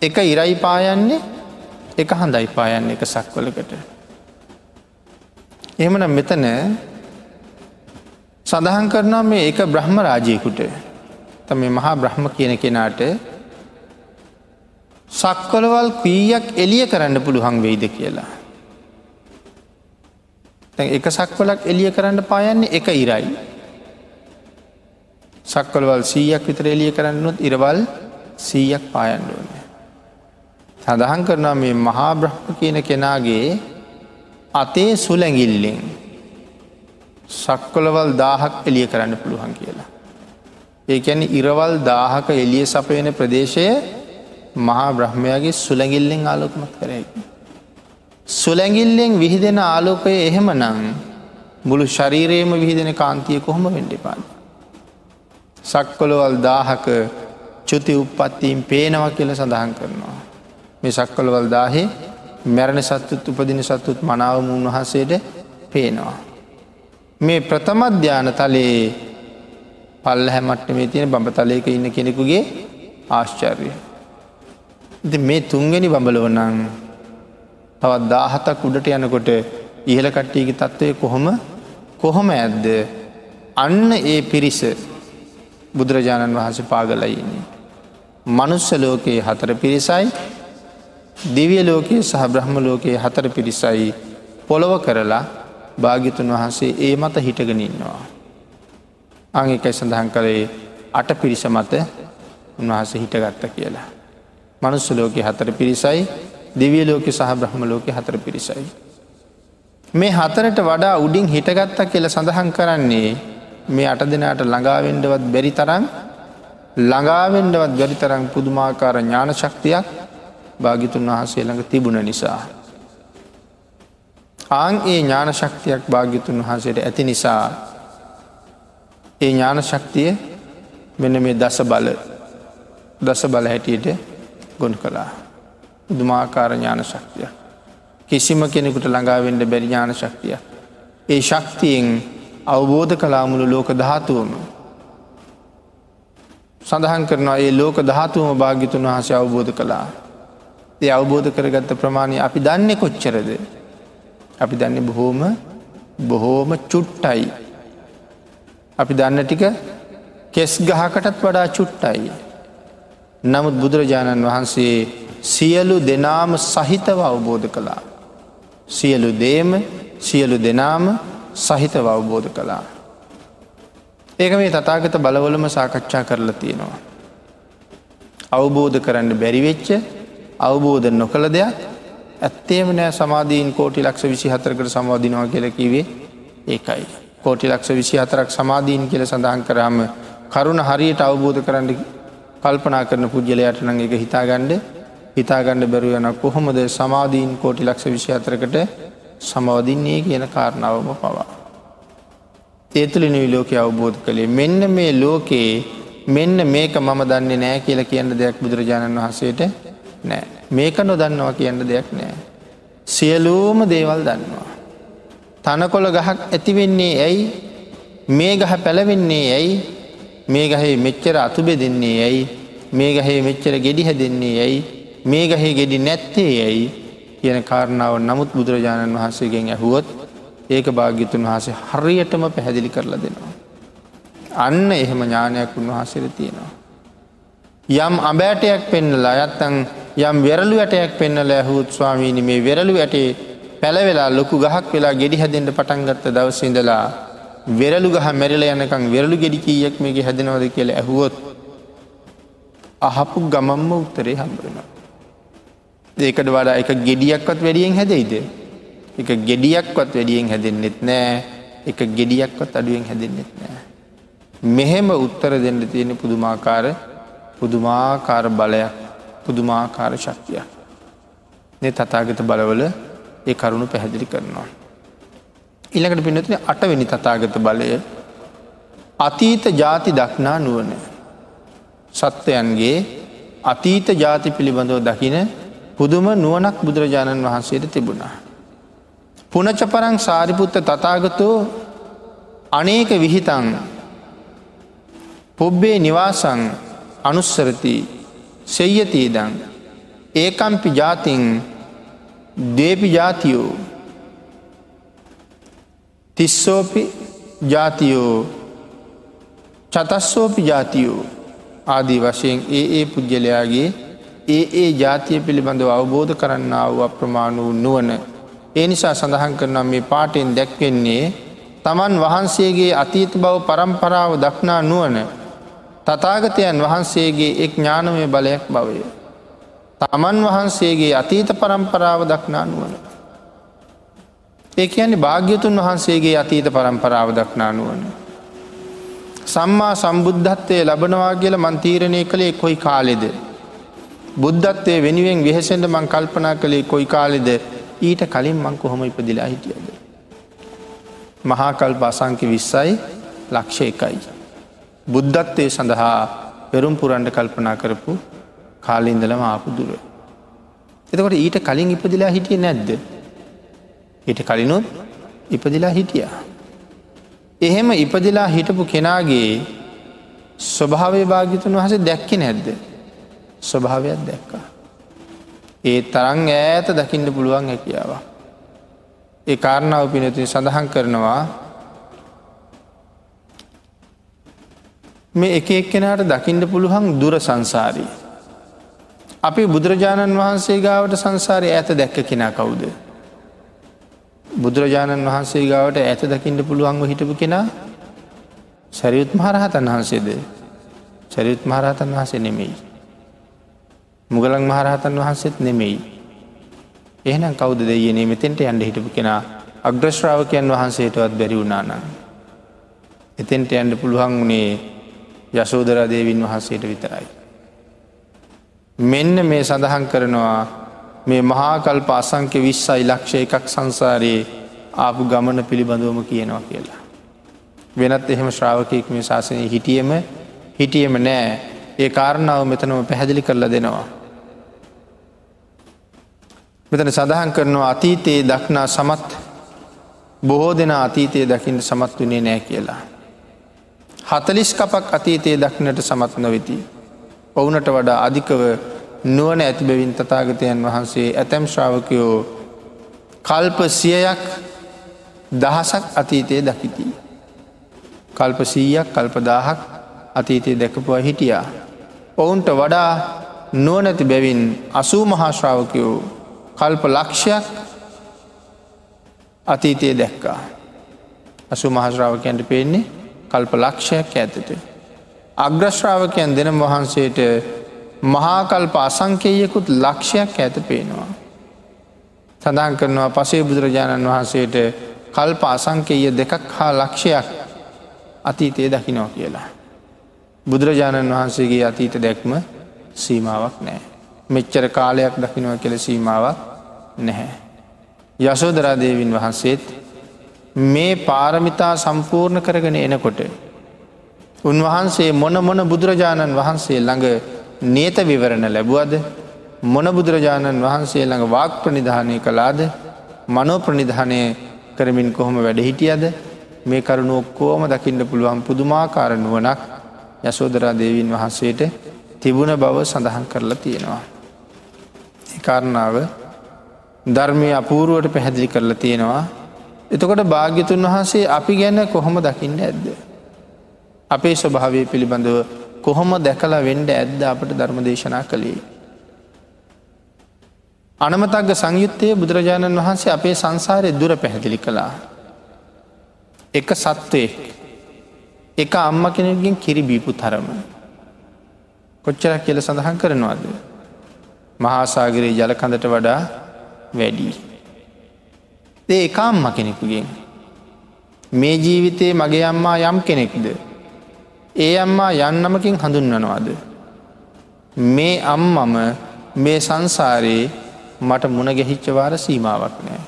එක ඉරයි පායන්නේ එක හඳයි පායන්න එක සක්වලකට. එහෙමන මෙතන සඳහන් කරනවා මේ එක බ්‍රහ්ම රාජයකුට තම මහා බ්‍රහ්ම කියන කෙනාට සක්කොලවල් කීයක් එලිය කරන්න පුළුවන් වෙයිද කියලා. එක සක්වලක් එලිය කරන්න පායන්නේ එක ඉරයි. සක්කොලවල් සීයක් විතර එලිය කරන්නනොත් ඉරවල් සීයක් පායන්ඩුවන. සඳහන් කරනවා මේ මහා බ්‍රහ්ම කියන කෙනාගේ අතේ සුලැගිල්ලෙන් සක්කොලවල් දාහක් එලිය කරන්න පුළුවන් කියලා. ඒකැන ඉරවල් දාහක එලිය සපයන ප්‍රදේශය මහා බ්‍රහ්මයාගේ සුලැගිල්ලෙන් ආලෝකමත් කරයි. සුලැගිල්ලෙන් විහිදෙන ආලෝකය එහෙම නං මුළු ශරීරයම විහිදෙන කාන්තිය කොහොම වෙන්ඩිපාන්න. සක්කොලවල් දාහක චුති උපත්තිීම් පේනව කියල සඳහන් කරනවා. මේ සක්කොලවල් දාහේ මැරණ සත්තුත් උපදින සත්තුත් මනාවම උන්වහන්සේට පේනවා. මේ ප්‍රථමධ්‍යාන තලයේ පල්ල හැමට මේ තියෙන බඹතලයක ඉන්න කෙනෙකුගේ ආශ්චර්ය. ඉති මේ තුන්ගනි බඹලවනං තවත් දාහතක් උඩට යනකොට ඉහල කට්ටියගේ තත්ත්වය කොහොම කොහොම ඇද්ද අන්න ඒ පිරිස බුදුරජාණන් වහස පාගලයින්නේ. මනුස්ස ලෝකයේ හතර පිරිසයි දිවිය ලෝකයේ සහ බ්‍රහ්ම ලෝකයේ හතර පිරිසයි පොළොව කරලා භාගිතුන් වහන්සේ ඒ මත හිටගෙන ඉන්නවා. අංකයි සඳහන් කළේ අට පිරිස මත උන්වහස හිටගත්ත කියලා. මනුස්ස ලෝක හතර පිරිසයි දිවිය ලෝක සහ බ්‍රහ්ම ලෝක හතර පිරිසයි. මේ හතරට වඩා උඩින් හිටගත්ත කියල සඳහන් කරන්නේ මේ අට දෙනාට ළඟාවෙන්ඩවත් බැරි තරම් ළඟාවෙන්ඩවත් බැරි තරම් පුදුමාකාර ඥාන ශක්තියක් භාගිතුන් වහන්සේ ළඟ තිබුණ නිසා. ආං ඒ ඥාන ශක්තියක් භාග්‍යතුන් වහන්සේට ඇති නිසා ඒ ඥාන ශක්තිය මෙන මේ දස බල දස බල හැටියට ගොන් කළා. දුමාකාර ඥාන ශක්තිය. කිසිම කෙනෙකුට ළඟාවෙන්ඩ බැරි ඥාන ශක්තිය. ඒ ශක්තියෙන් අවබෝධ කලාමුළු ලෝක ධාතුවම. සඳහන් කරනවා ඒ ලෝක ධාතුවම භාගිතුන් වහස අවබෝධ කළා. ඒ අවබෝධ කරගත්ත ප්‍රමාණය අපි දන්න කොච්චරද. අපි දන්න බොහෝම බොහෝම චුට්ටයි. අපි දන්න ටික කෙස් ගහකටත් වඩා චුට්ටයි. නමුත් බුදුරජාණන් වහන්සේ සියලු දෙනාම සහිතව අවබෝධ කළා. සියලු දේම සියලු දෙනාම සහිතව අවබෝධ කළා. ඒක මේ තතාගත බලවලම සාකච්ඡා කරලා තියෙනවා. අවබෝධ කරන්න බැරිවෙච්ච අවබෝධ නොකළ දෙයක් ඇත්තේම නෑ සමාධීන් කෝටි ලක්ෂ විසි හතරකට සමාධිනවා කියලකිවේ ඒකයි. කෝටි ලක්ෂ විසි හතරක් සමාධීන් කියල සඳහන් කරාම කරුණ හරියට අවබෝධ කරන්න කල්පනා කරන පුද්ගලයට නං එක හිතාගණ්ඩ හිතාගණ්ඩ බැරුව යන කොහොමද සමාධීන් කෝටි ලක්ෂ විසි අතරකට සමවදින්නේ කියන කාරණාවම පවා. ඒතුලිනුයි ලෝකය අවබෝධ කළේ මෙන්න මේ ලෝකයේ මෙන්න මේක මම දන්නේ නෑ කියල කියන්න දෙයක් බුදුරජාණන් වහන්සේට නෑ මේක නොදන්නවා කියන්න දෙයක් නෑ. සියලූම දේවල් දන්නවා. තනකොළ ගහක් ඇතිවෙන්නේ ඇයි මේ ගහ පැලවෙන්නේ ඇයි මේ ගහේ මෙච්චර අතුබෙ දෙන්නේ ඇයි මේ ගහේ මෙච්චර ගෙඩි හැදෙන්නේ ඇයි මේ ගහේ ගෙඩි නැත්තේ ඇයි කියන කාරණාව නමුත් බුදුරජාණන් වහන්සේගෙන් ඇහුවොත් ඒක භාග්‍යතුන් වහසේ හරියටම පැහැදිලි කරලා දෙනවා. අන්න එහෙම ඥානයක් උන්වහසර තියෙනවා. යම් අබෑටයක් පෙන්නලා අයත්තන් යම් වෙරලු ඇටයක් පෙන්නල ඇහුත් ස්වාමීනි මේ වෙරලු ඇටේ පැළවෙලා ලොකු ගහක් වෙලා ගෙඩි හැදෙන්ට පටන්ගත්ත දවසිඳලා වෙරලු ගහ මැරිල යනකං වෙරලු ගෙඩි කීයක් මේක හැදෙනවද කියල ඇහුවොත් අහපු ගමම්ම උත්තරේ හම්බරෙන. ඒකට වඩා එක ගෙඩියක්වත් වැඩියෙන් හැදෙයිද. එක ගෙඩියක්වත් වැඩියෙන් හැදෙන්නෙත් නෑ එක ගෙඩියක්වත් අඩුවෙන් හැදෙන්නෙත් නෑ. මෙහෙම උත්තර දෙන්න තියෙන පුදුමාකාර පුදුමාකාර බලයක් පුදුමාකාර ශක්තියක්. නෙ තතාගත බලවල ඒ කරුණු පැහැදිලි කරනවා. ඉළඟට පිනතින අටවෙනි තතාගත බලය අතීත ජාති දක්නා නුවන. සත්වයන්ගේ අතීත ජාති පිළිබඳව දකින පුදුම නුවනක් බුදුරජාණන් වහන්සේට තිබුණා. පුනචපරං සාරිපුත්ත තතාගතෝ අනේක විහිතන් පොබ්බේ නිවාසං අනුස්සරති සෙය්‍යතීදං ඒකම්පි ජාතින් දේපි ජාතියෝ. තිස්සෝපි ජාතියෝ. චතස්සෝපි ජාතියෝ. ආදී වශයෙන් ඒ ඒ පුද්ගලයාගේ ඒ ඒ ජාතිය පිළිබඳව අවබෝධ කරන්න වූ අප්‍රමාණ වූ නුවන. ඒ නිසා සඳහන් කරනම් මේ පාටෙන් දැක්වෙන්නේ තමන් වහන්සේගේ අතීත බව පරම්පරාව දක්නා නුවන තතාගතයන් වහන්සේගේ එක් ඥානමය බලයක් බවය. තමන් වහන්සේගේ අතීත පරම්පරාව දක්නා නුවන. ඒ කියන්නේ භාග්‍යතුන් වහන්සේගේ අතීත පරම්පරාව දක්නා නුවන. සම්මා සම්බුද්ධත්වය ලබනවා කියල මන්තීරණය කළේ කොයි කාලෙද. බුද්ධත්වය වෙනුවෙන් වෙහෙසෙන්ට මං කල්පනා කළේ කොයි කාලෙද ඊට කලින් මං කොහොම ඉපදිලා හිටියද. මහාකල්ප අසංකි විස්සයි ලක්ෂ එකයි. බුද්ධත්වය සඳහා පෙරුම් පුරන්ඩ කල්පනා කරපු කාලින්දලම ආපු දුර. එතකොට ඊට කලින් ඉපදිලා හිටිය නැද්ද. ඊට කලිනුත් ඉපදිලා හිටිය. එහෙම ඉපදිලා හිටපු කෙනාගේ ස්වභාවය භාගිතුන් වහස දැක්ක නැද්ද. ස්වභාවයක් දැක්කා. ඒ තරං ඈත දකින්න පුළුවන් හැකියාව. ඒ කාරණාව පිනතින් සඳහන් කරනවා මේ එක එක්කෙනට දකිින්ට පුළුවන් දුර සංසාරී. අපි බුදුරජාණන් වහන්සේ ගාවට සංසාරය ඇත දැක්ක කෙනා කවුද. බුදුරජාණන් වහන්සේ ගාවට ඇත දකිින්ට පුළුවන්ව හිටපු කෙනා සැරියුත් මහරහතන් වහන්සේද සැරියුත් මහරහතන් වහසේ නෙමෙයි. මුගලන් මහරහතන් වහන්සේත් නෙමෙයි. එහෙනම් කෞද දෙයනේ මෙතෙන්ට යන්ඩ හිටපු කෙනා අග්‍රශ්‍රාවකයන් වහන්සේටවත් බැරි වුණානන්. එතෙන්ට යන්ඩ පුළුවන් වනේ යසෝදරා දේවින් වහන්සේට විතරයි. මෙන්න මේ සඳහන් කරනවා මේ මහාකල්ප අසංක්‍ය විශ්සයි ලක්ෂ එකක් සංසාරයේ ආපු ගමන පිළිබඳවම කියනවා කියලා. වෙනත් එහෙම ශ්‍රාවකයෙක් මේ ශාසනය හිටියම හිටියම නෑ ඒ කාරණාව මෙතනම පැහැදිලි කරලා දෙනවා. මෙතන සඳහන් කරනවා අතීතයේ දක්නා සමත් බොහෝ දෙන අතීතයේ දකිින්ට සමත් වනේ නෑ කියලා. හතලිස් කපක් අතීතයේ දක්නට සමත් නොවෙති. ඔවුනට වඩා අධිකව නුවන ඇති බැවින් තතාගතයන් වහන්සේ ඇතැම් ශ්‍රාවකයෝ කල්ප සියයක් දහසක් අතීතයේ දකිති. කල්ප සීයක් කල්පදාහක් අතීතයේ දැකපුවා හිටියා. ඔවුන්ට වඩා නුවනැති බැවින් අසූ මහාශ්‍රාවකයෝ කල්ප ලක්ෂයක් අතීතයේ දැක්කා. අසු මහශ්‍රාවකයන්ට පේන්නේ කල්ප ලක්ෂයක් ඇතට. අග්‍රශ්‍රාවකයන් දෙනම් වහන්සේට මහාකල්ප අසංකේයකුත් ලක්ෂයක් ඇත පේනවා. සඳහන් කරනවා පසේ බුදුරජාණන් වහන්සේට කල්ප අසංකේය දෙකක් හා ලක්ෂයක් අතීතය දකිනෝ කියලා. බුදුරජාණන් වහන්සේගේ අතීත දැක්ම සීමාවක් නෑ. මෙච්චර කාලයක් දකිනව කෙළ සීමාවක් නැහැ. යශෝදරාදේවින් වහන්සේත් මේ පාරමිතා සම්පූර්ණ කරගෙන එනකොට. උන්වහන්සේ මොන මොන බුදුරජාණන් වහන්සේ ළඟ නේත විවරණ ලැබුවද මොන බුදුරජාණන් වහන්සේ ළඟ වාක් ප්‍රනිධානය කළාද මනෝ ප්‍රනිධානය කරමින් කොහොම වැඩ හිටියද මේ කරුණු ඔක්කෝම දකින්න පුළුවන් පුදුමාකාර නුවනක් යශෝදරා දේවීන් වහන්සේට තිබුණ බව සඳහන් කරලා තියෙනවා. කාරණාව ධර්මය අපූරුවට පැහැදිලි කරලා තියෙනවා. එතකොට භාග්‍යතුන් වහන්සේ අපි ගැන කොහොම දකින්න ඇද්ද. අපේ ස්වභාවය පිළිබඳව කොහොම දැකලා වෙන්ඩ ඇද්ද අපට ධර්ම දේශනා කළේ. අනමතක්ග සංයුත්තය බුදුරජාණන් වහන්සේ අපේ සංසාරය දුර පැහැදිලි කළා. එක සත්වයෙක් එක අම්ම කෙනෙක්ගෙන් කිරිබීපු තරම. කොච්චරක් කියල සඳහන් කරනවාද. මහාසාගරයේ ජලකඳට වඩා වැඩී. ඒ එකම්ම කෙනෙකුගෙන්. මේ ජීවිතයේ මගේ අම්මා යම් කෙනෙක්ද. ඒ අම්මා යන්නමකින් හඳුන්වනවාද. මේ අම්මම මේ සංසාරයේ මට මුණ ගැහිච්චවාර සීමාවක් නෑ.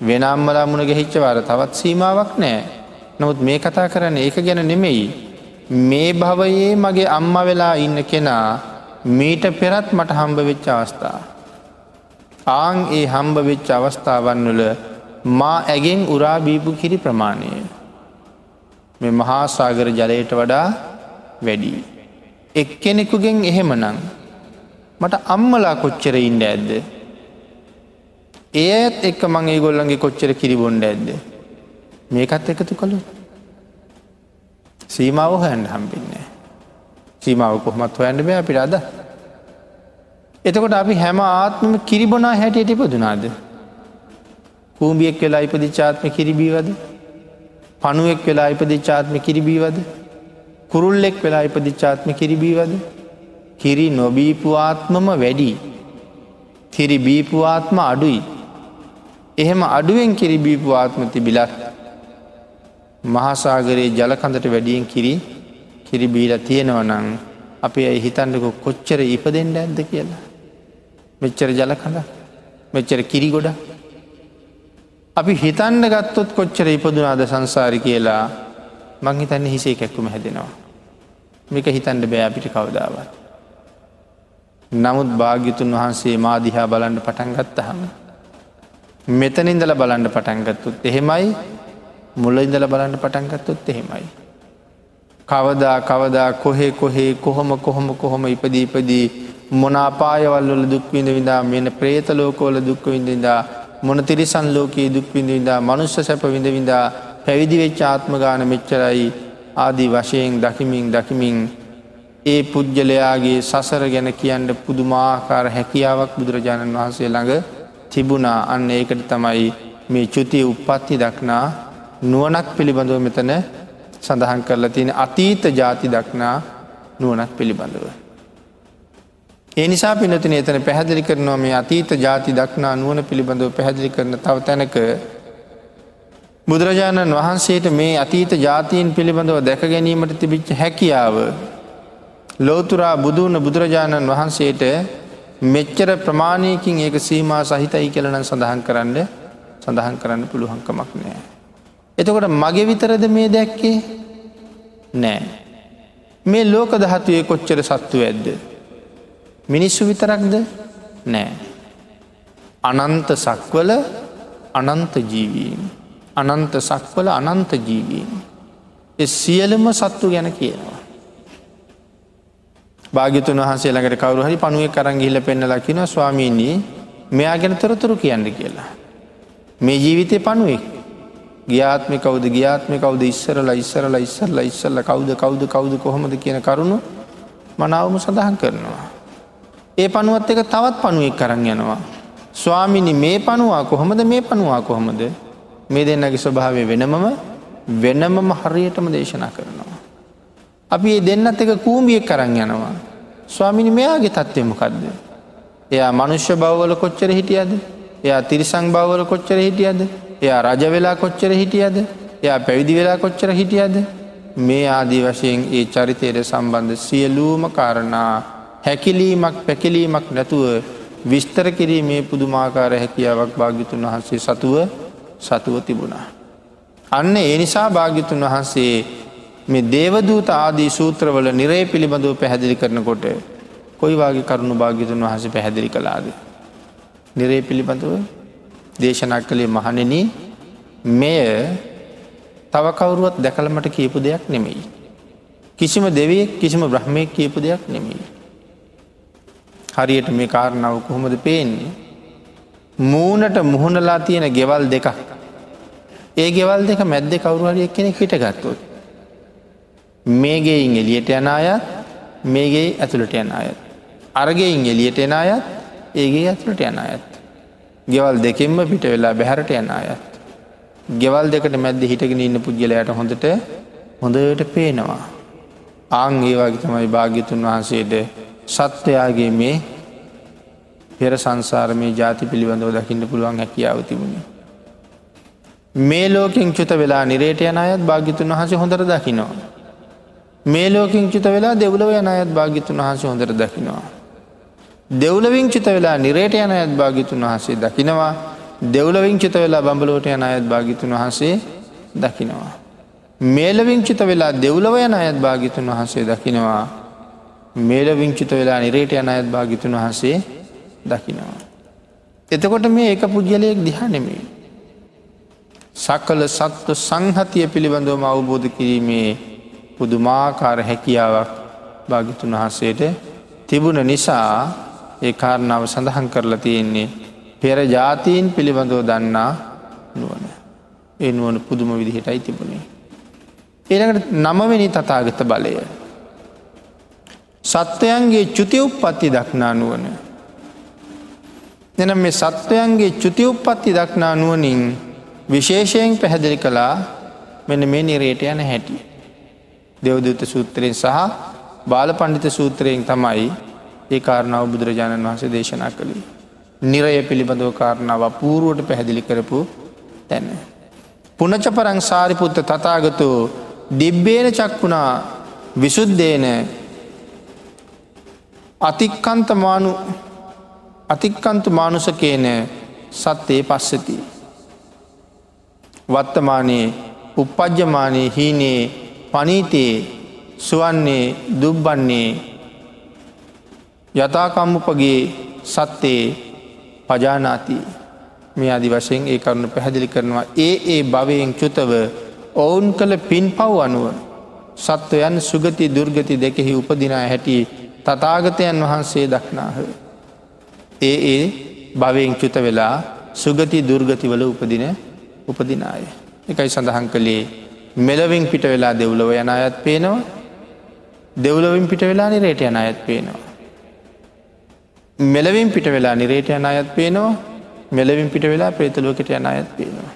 වෙන අම්මලා මුණ ගැහිච්චවාර තවත් සීමාවක් නෑ. නොත් මේ කතා කරන්න ඒක ගැන නෙමෙයි. මේ භවයේ මගේ අම්ම වෙලා ඉන්න කෙනා මීට පෙරත් මට හම්බ වෙච්ච අවස්ථා. ආං ඒ හම්බ වෙච්ච අවස්ථාවන් වල මා ඇගෙන් උරාබීපු කිරි ප්‍රමාණය. මෙ මහාසාගර ජලයට වඩා වැඩී. එක්කෙනෙකුගෙන් එහෙමනං මට අම්මලා කොච්චර ඉන්ඩ ඇද්ද. ඒත් එක්ක මං ඒ ගොල්ලන්ගේ කොච්චර කිරිබොන්ඩ ඇද්ද. මේකත් එකතු කළු. සීමාව හැන්ඩ හම්බින්නේ. සීමාව කොහොමත් හොයන්න බෑ අපිට අද. එතකොට අපි හැම ආත්මම කිරිබොනා හැටියට ඉපදුනාද. කූම්බියෙක් වෙලා ඉපදිච්චාත්ම කිරිබීවද. පනුවෙක් වෙලා ඉපදිච්චාත්ම කිරිබීවද. කුරුල්ලෙක් වෙලා ඉපදිච්චාත්ම කිරිබීවද. කිරි නොබීපුආත්මම වැඩි. කිරි බීපුආත්ම අඩුයි. එහෙම අඩුවෙන් කිරිබීපු ආත්ම තිබිලත් මහාසාගරයේ ජලකඳට වැඩියෙන් කිරි කිරිබීල තියෙනවනං අපි ඇයි හිතන්නක කොච්චර ඉපදෙන්ට ඇද්ද කියලා. මෙච්චර ජලකඳ මෙච්චර කිරි ගොඩ. අපි හිතන්න ගත්තොත් කොච්චර ඉපදුනාද සංසාරි කියලා මංහිතන්න හිසේ කැක්කුම හැදෙනවා. මේක හිතන්ඩ බෑ අපිට කවදාවත්. නමුත් භාග්‍යතුන් වහන්සේ මාදිහා බලන්ඩ පටන්ගත්තහම. මෙතනින්දල බලන්ඩ පටන්ගත්තුත් එහෙමයි මුල ඉඳල බලන්න පටන්ගත්තොත් එහෙමයි. කවදා කවදා කොහේ කොහේ කොහොම කොහොම කොහොම ඉපදීපදී මොනාපායවල්වල දුක්විඳ විඳා මෙන ප්‍රේතලෝකෝල දුක්ක විඳින්දා මොන තිරිසන් ලෝකයේ දුක්විඳවිඳා මනුස්්‍ය සැප විඳවිඳා පැවිදි වෙච් ආත්මගාන මෙච්චරයි ආදී වශයෙන් දකිමින් දකිමින් ඒ පුද්ගලයාගේ සසර ගැන කියන්න පුදුමාකාර හැකියාවක් බුදුරජාණන් වහන්සේ ළඟ තිබුණා අන්න ඒකට තමයි මේ චුතිය උප්පත්ති දක්නා නුවනක් පිළිබඳව මෙතන සඳහන් කරලා තියෙන අතීත ජාති දක්නා නුවනක් පිළිබඳව. ඒ නිසා පිනතින එතන පැහැදිලි කරනවා මේ අතීත ජාති දක්නා නුවන පිළිබඳව පැහැදිලි කරන තව තැනක බුදුරජාණන් වහන්සේට මේ අතීත ජාතීන් පිළිබඳව දැක ගැනීමට තිබිච්ච හැකියාව ලෝතුරා බුදුන බුදුරජාණන් වහන්සේට මෙච්චර ප්‍රමාණයකින් ඒක සීමා සහිතයි කලන සඳහන් කරන්න සඳහන් කරන්න පුළුවන්කමක් නෑ. එතකොට මගේ විතරද මේ දැක්කේ නෑ. මේ ලෝක දහතුවේ කොච්චර සත්තු ඇද්ද. මිනිස්සු විතරක්ද නෑ. අනන්ත සක්වල අනන්ත ජීවීන්. අනන්ත සක්වල අනන්ත ජීවීන්. එ සියලම සත්තු ගැන කියනවා. භාගිතුන් වහන්සේ ළඟට කවරු හරි පනුවේ කරන් ගිහිල පෙන්නලා කියෙන ස්වාමීනී මෙයා ගැන තොරතුරු කියන්න කියලා. මේ ජීවිතය පනුවෙක් ගියාත්ම කවද ගියාත්ම කවද ඉස්සරලා ඉස්සරලා ඉස්සරලා ඉස්සල්ල කවුද කවුද කවුද කොහොමද කියන කරුණු මනාවම සඳහන් කරනවා. ඒ පනුවත් එක තවත් පනුවෙක් කරන්න යනවා. ස්වාමිනි මේ පනුවා කොහොමද මේ පනුවා කොහොමද මේ දෙන්නගේ ස්වභාවය වෙනමම වෙනමම හරියටම දේශනා කරනවා. අපි ඒ දෙන්නත් එක කූමියෙක් කරන්න යනවා. ස්වාමිනි මෙයාගේ තත්ත්වමකක්ද. එයා මනුෂ්‍ය බවවල කොච්චර හිටියද එයා තිරිසං බවවල කොච්චර හිටියද එයා රජ වෙලා කොච්චර හිටියද එයා පැවිදි වෙලා කොච්චර හිටියද මේ ආදී වශයෙන් ඒ චරිතයට සම්බන්ධ සියලූම කාරණා හැකිලීමක් පැකිලීමක් නැතුව විස්තර කිරීමේ පුදුමාකාර හැකියාවක් භාගිතුන් වහන්සේ සතුව සතුව තිබුණා. අන්න ඒ නිසා භාගිතුන් වහන්සේ මේ දේවදූත ආදී සූත්‍රවල නිරේ පිළිබඳව පැහැදිලි කරනකොට කොයිවාගේ කරුණු භාගිතුන් වහස පැහැදිලි කලාද. නිරේ පිළිබඳව දේශනක් කළේ මහනෙන මෙය තව කවුරුවත් දැකලමට කියපු දෙයක් නෙමෙයි. කිසිම දෙවියෙක් කිසිම බ්‍රහ්මය කියපු දෙයක් නෙමෙයි. හරියට මේ කාරණාව කොහොමද පේන්නේ. මූනට මුහුණලා තියෙන ගෙවල් දෙකක්. ඒ ගෙවල් දෙක මැද්ද කවරුහරියක් කෙනෙ හිට ගත්තොත්. මේගේයින් එලියට යන අයත් මේගේ ඇතුළට යන අයත්. අරගෙයින් එලියට එන අයත් ඒගේ ඇතුළට යන අයත්. ගෙවල් දෙකෙන්ම පිට වෙලා බැහරට යන අයත්. ගෙවල් දෙකට මැද්ද හිටගෙන ඉන්න පුද්ගලයට හොඳට හොඳට පේනවා. ආං ඒවාගේ තමයි භාග්‍යතුන් වහන්සේට සත්වයාගේ මේ පෙර සංසාරමය ජාති පිළිබඳව දකින්න පුළුවන් හැකියාව තිබුණේ. මේ ලෝකින් චුත වෙලා නිරේට යන අයත් භාගිතුන් වහස හොඳර දකිනවා. මේ ලෝකින් චුත වෙලා දෙව්ලව යන අයත් භාගිතුන් වහස හොඳර දකිනවා. දෙව්ලවිං චිත වෙලා නිරේට යන අයත් භාගිතුන් වහසේ දකිනවා දෙව්ලවිං චිත වෙලා බඹලෝට යන අයත් භාගිතුන් වහසේ දකිනවා. මේලවිං චිත වෙලා දෙව්ලව යන අයත් භාගිතුන් වහසේ දකිනවා මේල විංචිත වෙලා නිරේට යන අයත් භාගිතුන් වහසේ දකිනවා. එතකොට මේ එක පුද්ගලයෙක් දිහා නෙමේ. සකල සත්ව සංහතිය පිළිබඳවම අවබෝධ කිරීමේ පුදුමාකාර හැකියාවක් භාගිතුන් වහසේට තිබුණ නිසා ඒ කාරණාව සඳහන් කරලා තියෙන්නේ පෙර ජාතීන් පිළිබඳව දන්නා නුවන. ඒ නුවන පුදුම විදිහටයි තිබුණේ. ඒකට නමවෙනි තතාගත බලය. සත්වයන්ගේ චුති උප්පත්ති දක්නා නුවන. එනම් මේ සත්වයන්ගේ චුති උප්පත්ති දක්නා නුවනින් විශේෂයෙන් පැහැදිලි කළා මෙන මේ නිරේට යන හැටි. දෙවදත සූත්‍රයෙන් සහ බාල පණ්ඩිත සූත්‍රයෙන් තමයි ඒ කාරණාව බුදුරජාණන් වහන්සේ දේශනා කළේ. නිරය පිළිබඳව කාරණාව පූරුවට පැහැදිලි කරපු තැන. පුනචපරං සාරිපුත්ත තතාගතු දිබ්බේන චක්කුණා විසුද්දේන අතික්කන්තමානු අතික්කන්තු මානුසකේන සත්තේ පස්සති. වත්තමානයේ උපපජ්‍යමානයේ හීනේ පනීතයේ සුවන්නේ දුබ්බන්නේ යථකම්මුපගේ සත්තේ පජානාති මේ අදි වශයෙන් ඒ කරුණු පැහැදිලි කරනවා ඒ ඒ භවයෙන් චුතව ඔවුන් කළ පින් පව් අනුව සත්වයන් සුගති දුර්ගති දෙකෙහි උපදිනා හැටිය තතාගතයන් වහන්සේ දක්නාහ. ඒ ඒ භවයෙන් චුත වෙලා සුගති දුර්ගතිවල උපදින උපදිනාය. එකයි සඳහන් කළේ මෙලවින් පිට වෙලා දෙව්ලව යන අයත් පේනවා දෙව්ලවින් පිට වෙලා නිරේට යන අයත් පේනවා. මෙලවින් පිට වෙලා නිරේට යන අයත් පේනවා මෙලවින් පිට වෙලා ප්‍රේතලෝකට යන අයත් පේනවා.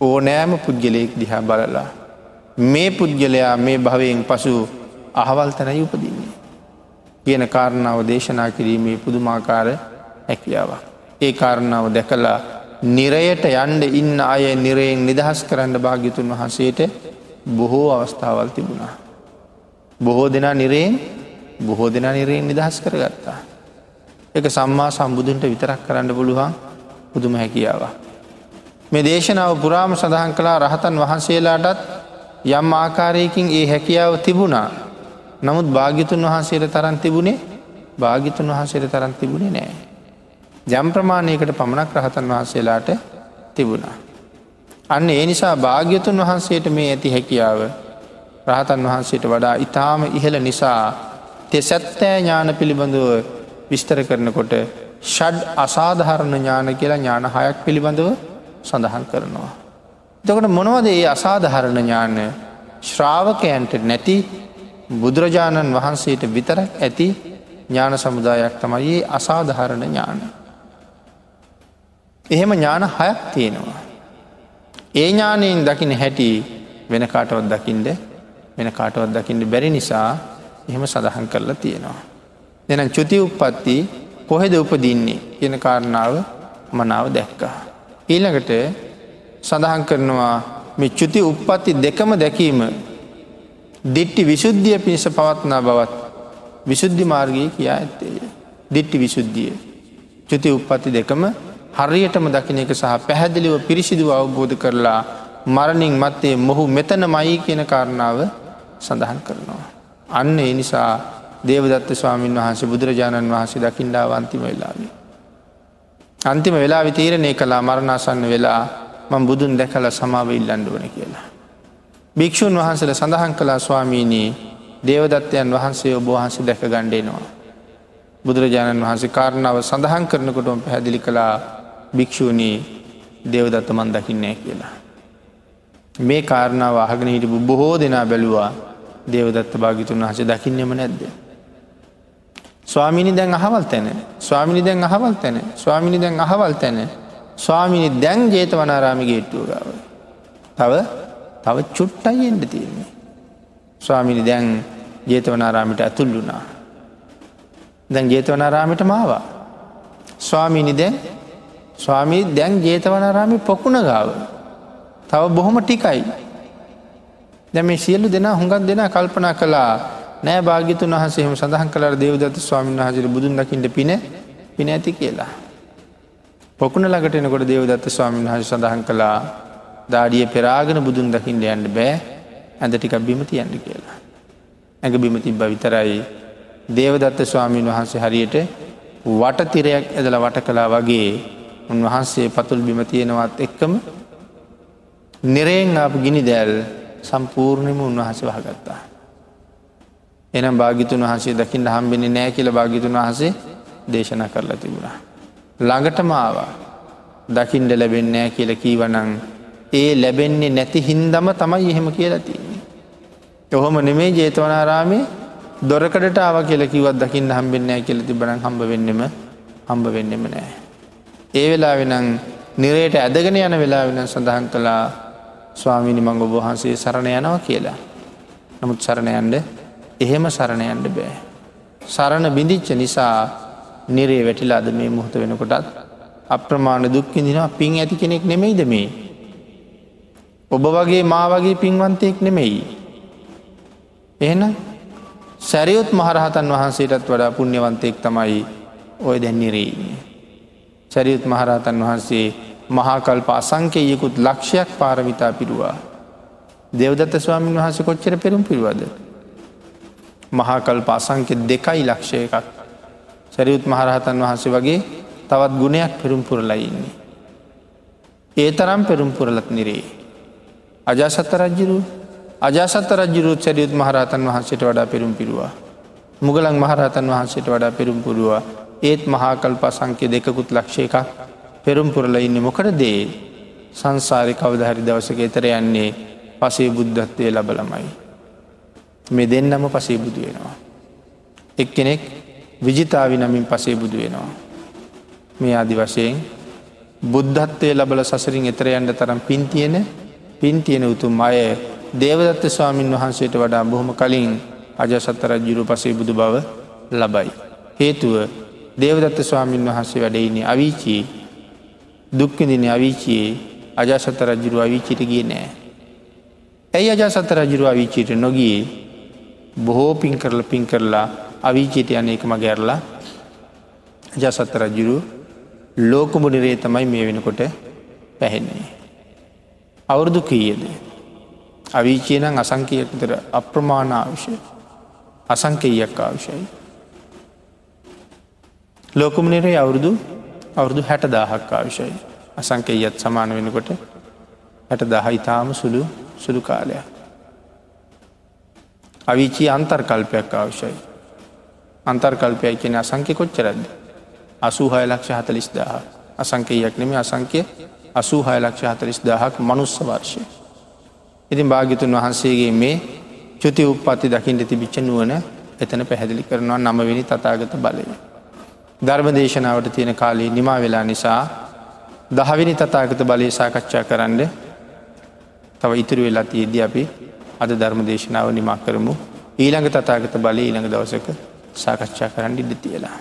ඕනෑම පුද්ගලයෙක් දිහා බලලා මේ පුද්ගලයා මේ භවයෙන් පසු අහවල් තැනයි උපදින්නේ. කියන කාරණාව දේශනා කිරීමේ පුදුමාකාර හැකියාවක්. ඒ කාරණාව දැකලා නිරයට යන්ඩ ඉන්න අය නිරයෙන් නිදහස් කරන්න භාග්‍යතුන් වහන්සේට බොහෝ අවස්ථාවල් තිබුණා. බොහෝ දෙනා නිරයෙන් බොහෝ දෙනා නිරයෙන් නිදහස් කරගත්තා. එක සම්මා සම්බුදුන්ට විතරක් කරන්න පුළුවන් පුදුම හැකියාව. මේ දේශනාව පුරාම සඳහන් කලා රහතන් වහන්සේලාටත් යම් ආකාරයකින් ඒ හැකියාව තිබුණා නමුත් භාගිතුන් වහන්සේට තරන් තිබුණේ භාගිතුන් වහන්සේට තරන් තිබුණේ නෑ. ජම් ප්‍රමාණයකට පමණක් රහතන් වහන්සේලාට තිබුණා. අන්න ඒ නිසා භාග්‍යතුන් වහන්සේට මේ ඇති හැකියාව රහතන් වහන්සේට වඩා ඉතාම ඉහළ නිසා තෙසැත්තෑ ඥාන පිළිබඳව විස්තර කරනකොට ෂඩ් අසාධහරණ ඥාන කියලා ඥාන හයක් පිළිබඳව සඳහන් කරනවා. එතකොට මොනවද ඒ අසාධහරණ ඥාන ශ්‍රාවකයන්ට නැති බුදුරජාණන් වහන්සේට විතරක් ඇති ඥාන සමුදායක් තමයි ඒ අසාධහරණ ඥාන. එහෙම ඥාන හයක් තියෙනවා. ඒ ඥානයෙන් දකින හැටි වෙන කාටවත් දකිින්ට වෙන කාටවත් දකිින්ට බැරි නිසා එහෙම සඳහන් කරලා තියෙනවා. දෙන චුති උප්පත්ති කොහෙද උපදින්නේ කියන කාරණාව මනාව දැක්කා. ඊළඟට සඳහන් කරනවා මේ චුති උප්පත්ති දෙකම දැකීම දිට්ටි විශුද්ධිය පිණිස පවත්නා බවත් විශුද්ධි මාර්ගී කියා ඇත්තේය. දිට්ටි විශුද්ධිය. චුති උප්පත්ති දෙකම හරියටම දකින එක සහ පැහැදිලිව පිරිසිදුව අවබෝධ කරලා මරණින් මත්තේ මොහු මෙතන මයි කියන කාරණාව සඳහන් කරනවා. අන්න ඒ නිසා දේවදත්ත ස්වාමීන් වහන්සේ බුදුරජාණන් වහන්සේ දකිින්ඩාව අන්තිම වෙලාවි. අන්තිම වෙලා විතීරණය කලා මරණාසන්න වෙලා මං බුදුන් දැකල සමාව ඉල්ලන්ඩුවන කියලා. භික්‍ෂූන් වහන්සල සඳහන් කලා ස්වාමීනී දේවදත්තයන් වහන්සේ ඔබ වහන්සේ දැක ගණ්ඩේනවා. බුදුරජාණන් වහන්සේ කාරණාව සඳහන් කරනකොටම පැහැදිලි කලා භික්‍ෂූණී දෙවදත්ත මන් දකින්නේ කියලා. මේ කාරණාව අහගෙන හිටපු බොහෝ දෙනා බැලුවා දේවදත්ත භාගිතුන් වහස දකින්නම නැද්ද. ස්වාමිනි දැන් අහවල් තැන ස්වාමිනි දැන් අහවල් තැන ස්වාමිනි දැන් අහවල් තැන ස්වාමිනි දැන් ජේත වනාරාමි ගේට්ටුවගාව. තව තව චුට්ටයි එන්ඩ තියෙන්නේ. ස්වාමිනි දැන් ජේතවනාරාමිට ඇතුල්ලුනා. දැන් ජේතවනාරාමිට මාවා. ස්වාමිනි දැන් ස්වාමී දැන් ජේතවනාරාමි පොකුණ ගාව. තව බොහොම ටිකයි. දැම සියල්ලු දෙනා හුඟක් දෙනා කල්පනා කලා නෑ භාගිතුන් වහසේම සඳහන් කලර දෙවදත්ත ස්වාමීන් වහසර බුදුන් දකිට පින පින ඇති කියලා. පොකුණ ලඟට එනකොට දෙවදත්ත ස්වාමීන් වහස සඳහන් කළා දාඩිය පෙරාගෙන බුදුන් දකිින්ට යන්න බෑ ඇඳ ටිකක් බිම තියන්න කියලා. ඇඟ බිම තිබ්බ විතරයි දේවදත්ත ස්වාමීන් වහන්සේ හරියට වටතිරයක් ඇදල වට කලා වගේ උන්වහන්සේ පතුල් බිම තියෙනවත් එක්කම නිරයෙන් අප ගිනි දැල් සම්පූර්ණයම උන්වහස වහගත්තා. එනම් භාගිතුන් වහසේ දකිින් හම්බෙන නෑ කියල භාගිතුන් වහසේ දේශන කරලා තිබුණා. ළඟටම ආවා දකිින්ඩ ලැබෙන්නෑ කියල කීවනං ඒ ලැබෙන්නේ නැති හින්දම තමයි එහෙම කියලා තියන්නේ. ඔහොම නෙමේ ජේතවනාරාමේ දොරකඩට ආව කියල කිවත් දකින්න හම්බෙන්නෑ කියල තිබන හම්බ වෙන්නෙම හම්බ වෙන්නෙම නෑ. ඒ වෙලා වෙනං නිරයට ඇදගෙන යන වෙලා වෙන සඳහන් කළා ස්වාමිනි මංග ඔබහන්සේ සරණ යනවා කියලා. නමුත් සරණයන්ඩ එහෙම සරණයන්ඩ බෑ. සරණ බිඳිච්ච නිසා නිරේ වැටිලාද මේ මුහත වෙනකොටත් අප්‍රමාණ දුක්කිදිනවා පින් ඇති කෙනෙක් නෙමෙයිද මේ. ඔබ වගේ මා වගේ පින්වන්තයෙක් නෙමෙයි. එහෙන සැරියුත් මහරහතන් වහන්සේටත් වඩා පුුණ්‍යවන්තයෙක් තමයි ඔය දැන්නිරේන්නේ. සැරියුත් මහරහතන් වහන්සේ මහාකල්ප අසංකයකුත් ලක්ෂයක් පාරමිතා පිරුවා. දෙවදත්ත ස්වාමීන් වහස කොච්චර පෙරුම් පිරුවද. මහාකල්ප අසංකෙ දෙකයි ලක්ෂය එකක්. සැරියුත් මහරහතන් වහන්සේ වගේ තවත් ගුණයක් පෙරුම් පුරලයින්නේ. ඒ තරම් පෙරුම් පුරලත් නිරේ. අජාසත්ත රජ්ජරු අජාසත්ත රජ්ජරුත් සැරියුත් මහරහතන් වහන්සේට වඩා පෙරුම් පිරුවා. මුගලන් මහරහතන් වහන්සේට වඩා පෙරුම් පුරුවා ඒත් මහාකල්ප සංක්‍ය දෙකුත් ලක්ෂය එකක් පෙරුම් පුරල ඉන්න මොකට දේ සංසාරි කවදහරි දවසක එතර යන්නේ පසේ බුද්ධත්වය ලබලමයි. මේ දෙන්නම පසේ බුදු වෙනවා. එක් කෙනෙක් විජිතාවි නමින් පසේ බුදු වෙනවා. මේ ආදි වශයෙන් බුද්ධත්වය ලබල සසරින් එතර යන්න තරම් පින්තියෙන පින්තියෙන උතුම් අය දේවදත්ත ස්වාමීන් වහන්සේට වඩා බොහොම කලින් අජසත්තරජ්ජුරු පසේ බුදු බව ලබයි. හේතුව දේවදත්ත ස්වාමීන් වහන්සේ වැඩඉන්නේ අවිචී දුක්කදින අවිචයේ අජාසත රජුරු අවිචිට ගිය නෑ. ඇයි අජාසත රජුරු අවිචීට නොගියේ බොහෝ පින් කරල පින් කරලා අවිචීට යන එකම ගැරලා අජාසත්ත රජුරු ලෝකමුණිරේ තමයි මේ වෙනකොට පැහෙන්නේ. අවුරුදු කීයද. අවීචයනං අසංකයකතර අප්‍රමාණ ආවිෂය අසංකීයක් ආවිෂයි. ලෝකමනිරේ අවුරුදු අවුරුදු හැට දාහක් ආවිෂයි අසංකයත් සමාන වෙනකොට හැට දහ ඉතාම සුළු සුළු කාලයක්. අවිචී අන්තර්කල්පයක් අවශ්‍යයි. අන්තර්කල්පයයි කියෙන අසංකය කොච්චරද. අසූහය ලක්ෂ හතලිස් දාහ අසංකයක් නෙම අසංකය අසූහය ලක්ෂ හතලිස් දාහක් මනුස්ස වර්ෂය. ඉතින් භාගිතුන් වහන්සේගේ මේ චුති උපපති දකිින්ට තිබිච්ච නුවන එතන පැහැදිලි කරනවා නමවෙනි තතාගත බලය. ධර්ම දේශනාවට තියෙන කාලේ නිමා වෙලා නිසා දහවිනි තතාගත බලය සාකච්ඡා කරන්න තව ඉතුරු වෙලා තියද්‍ය අපි අද ධර්ම දේශනාව නිමා කරමු ඊළඟ තතාගත බලය ඊළඟ දවසක සාකච්ඡා කරන්න ඉඩ තියලා.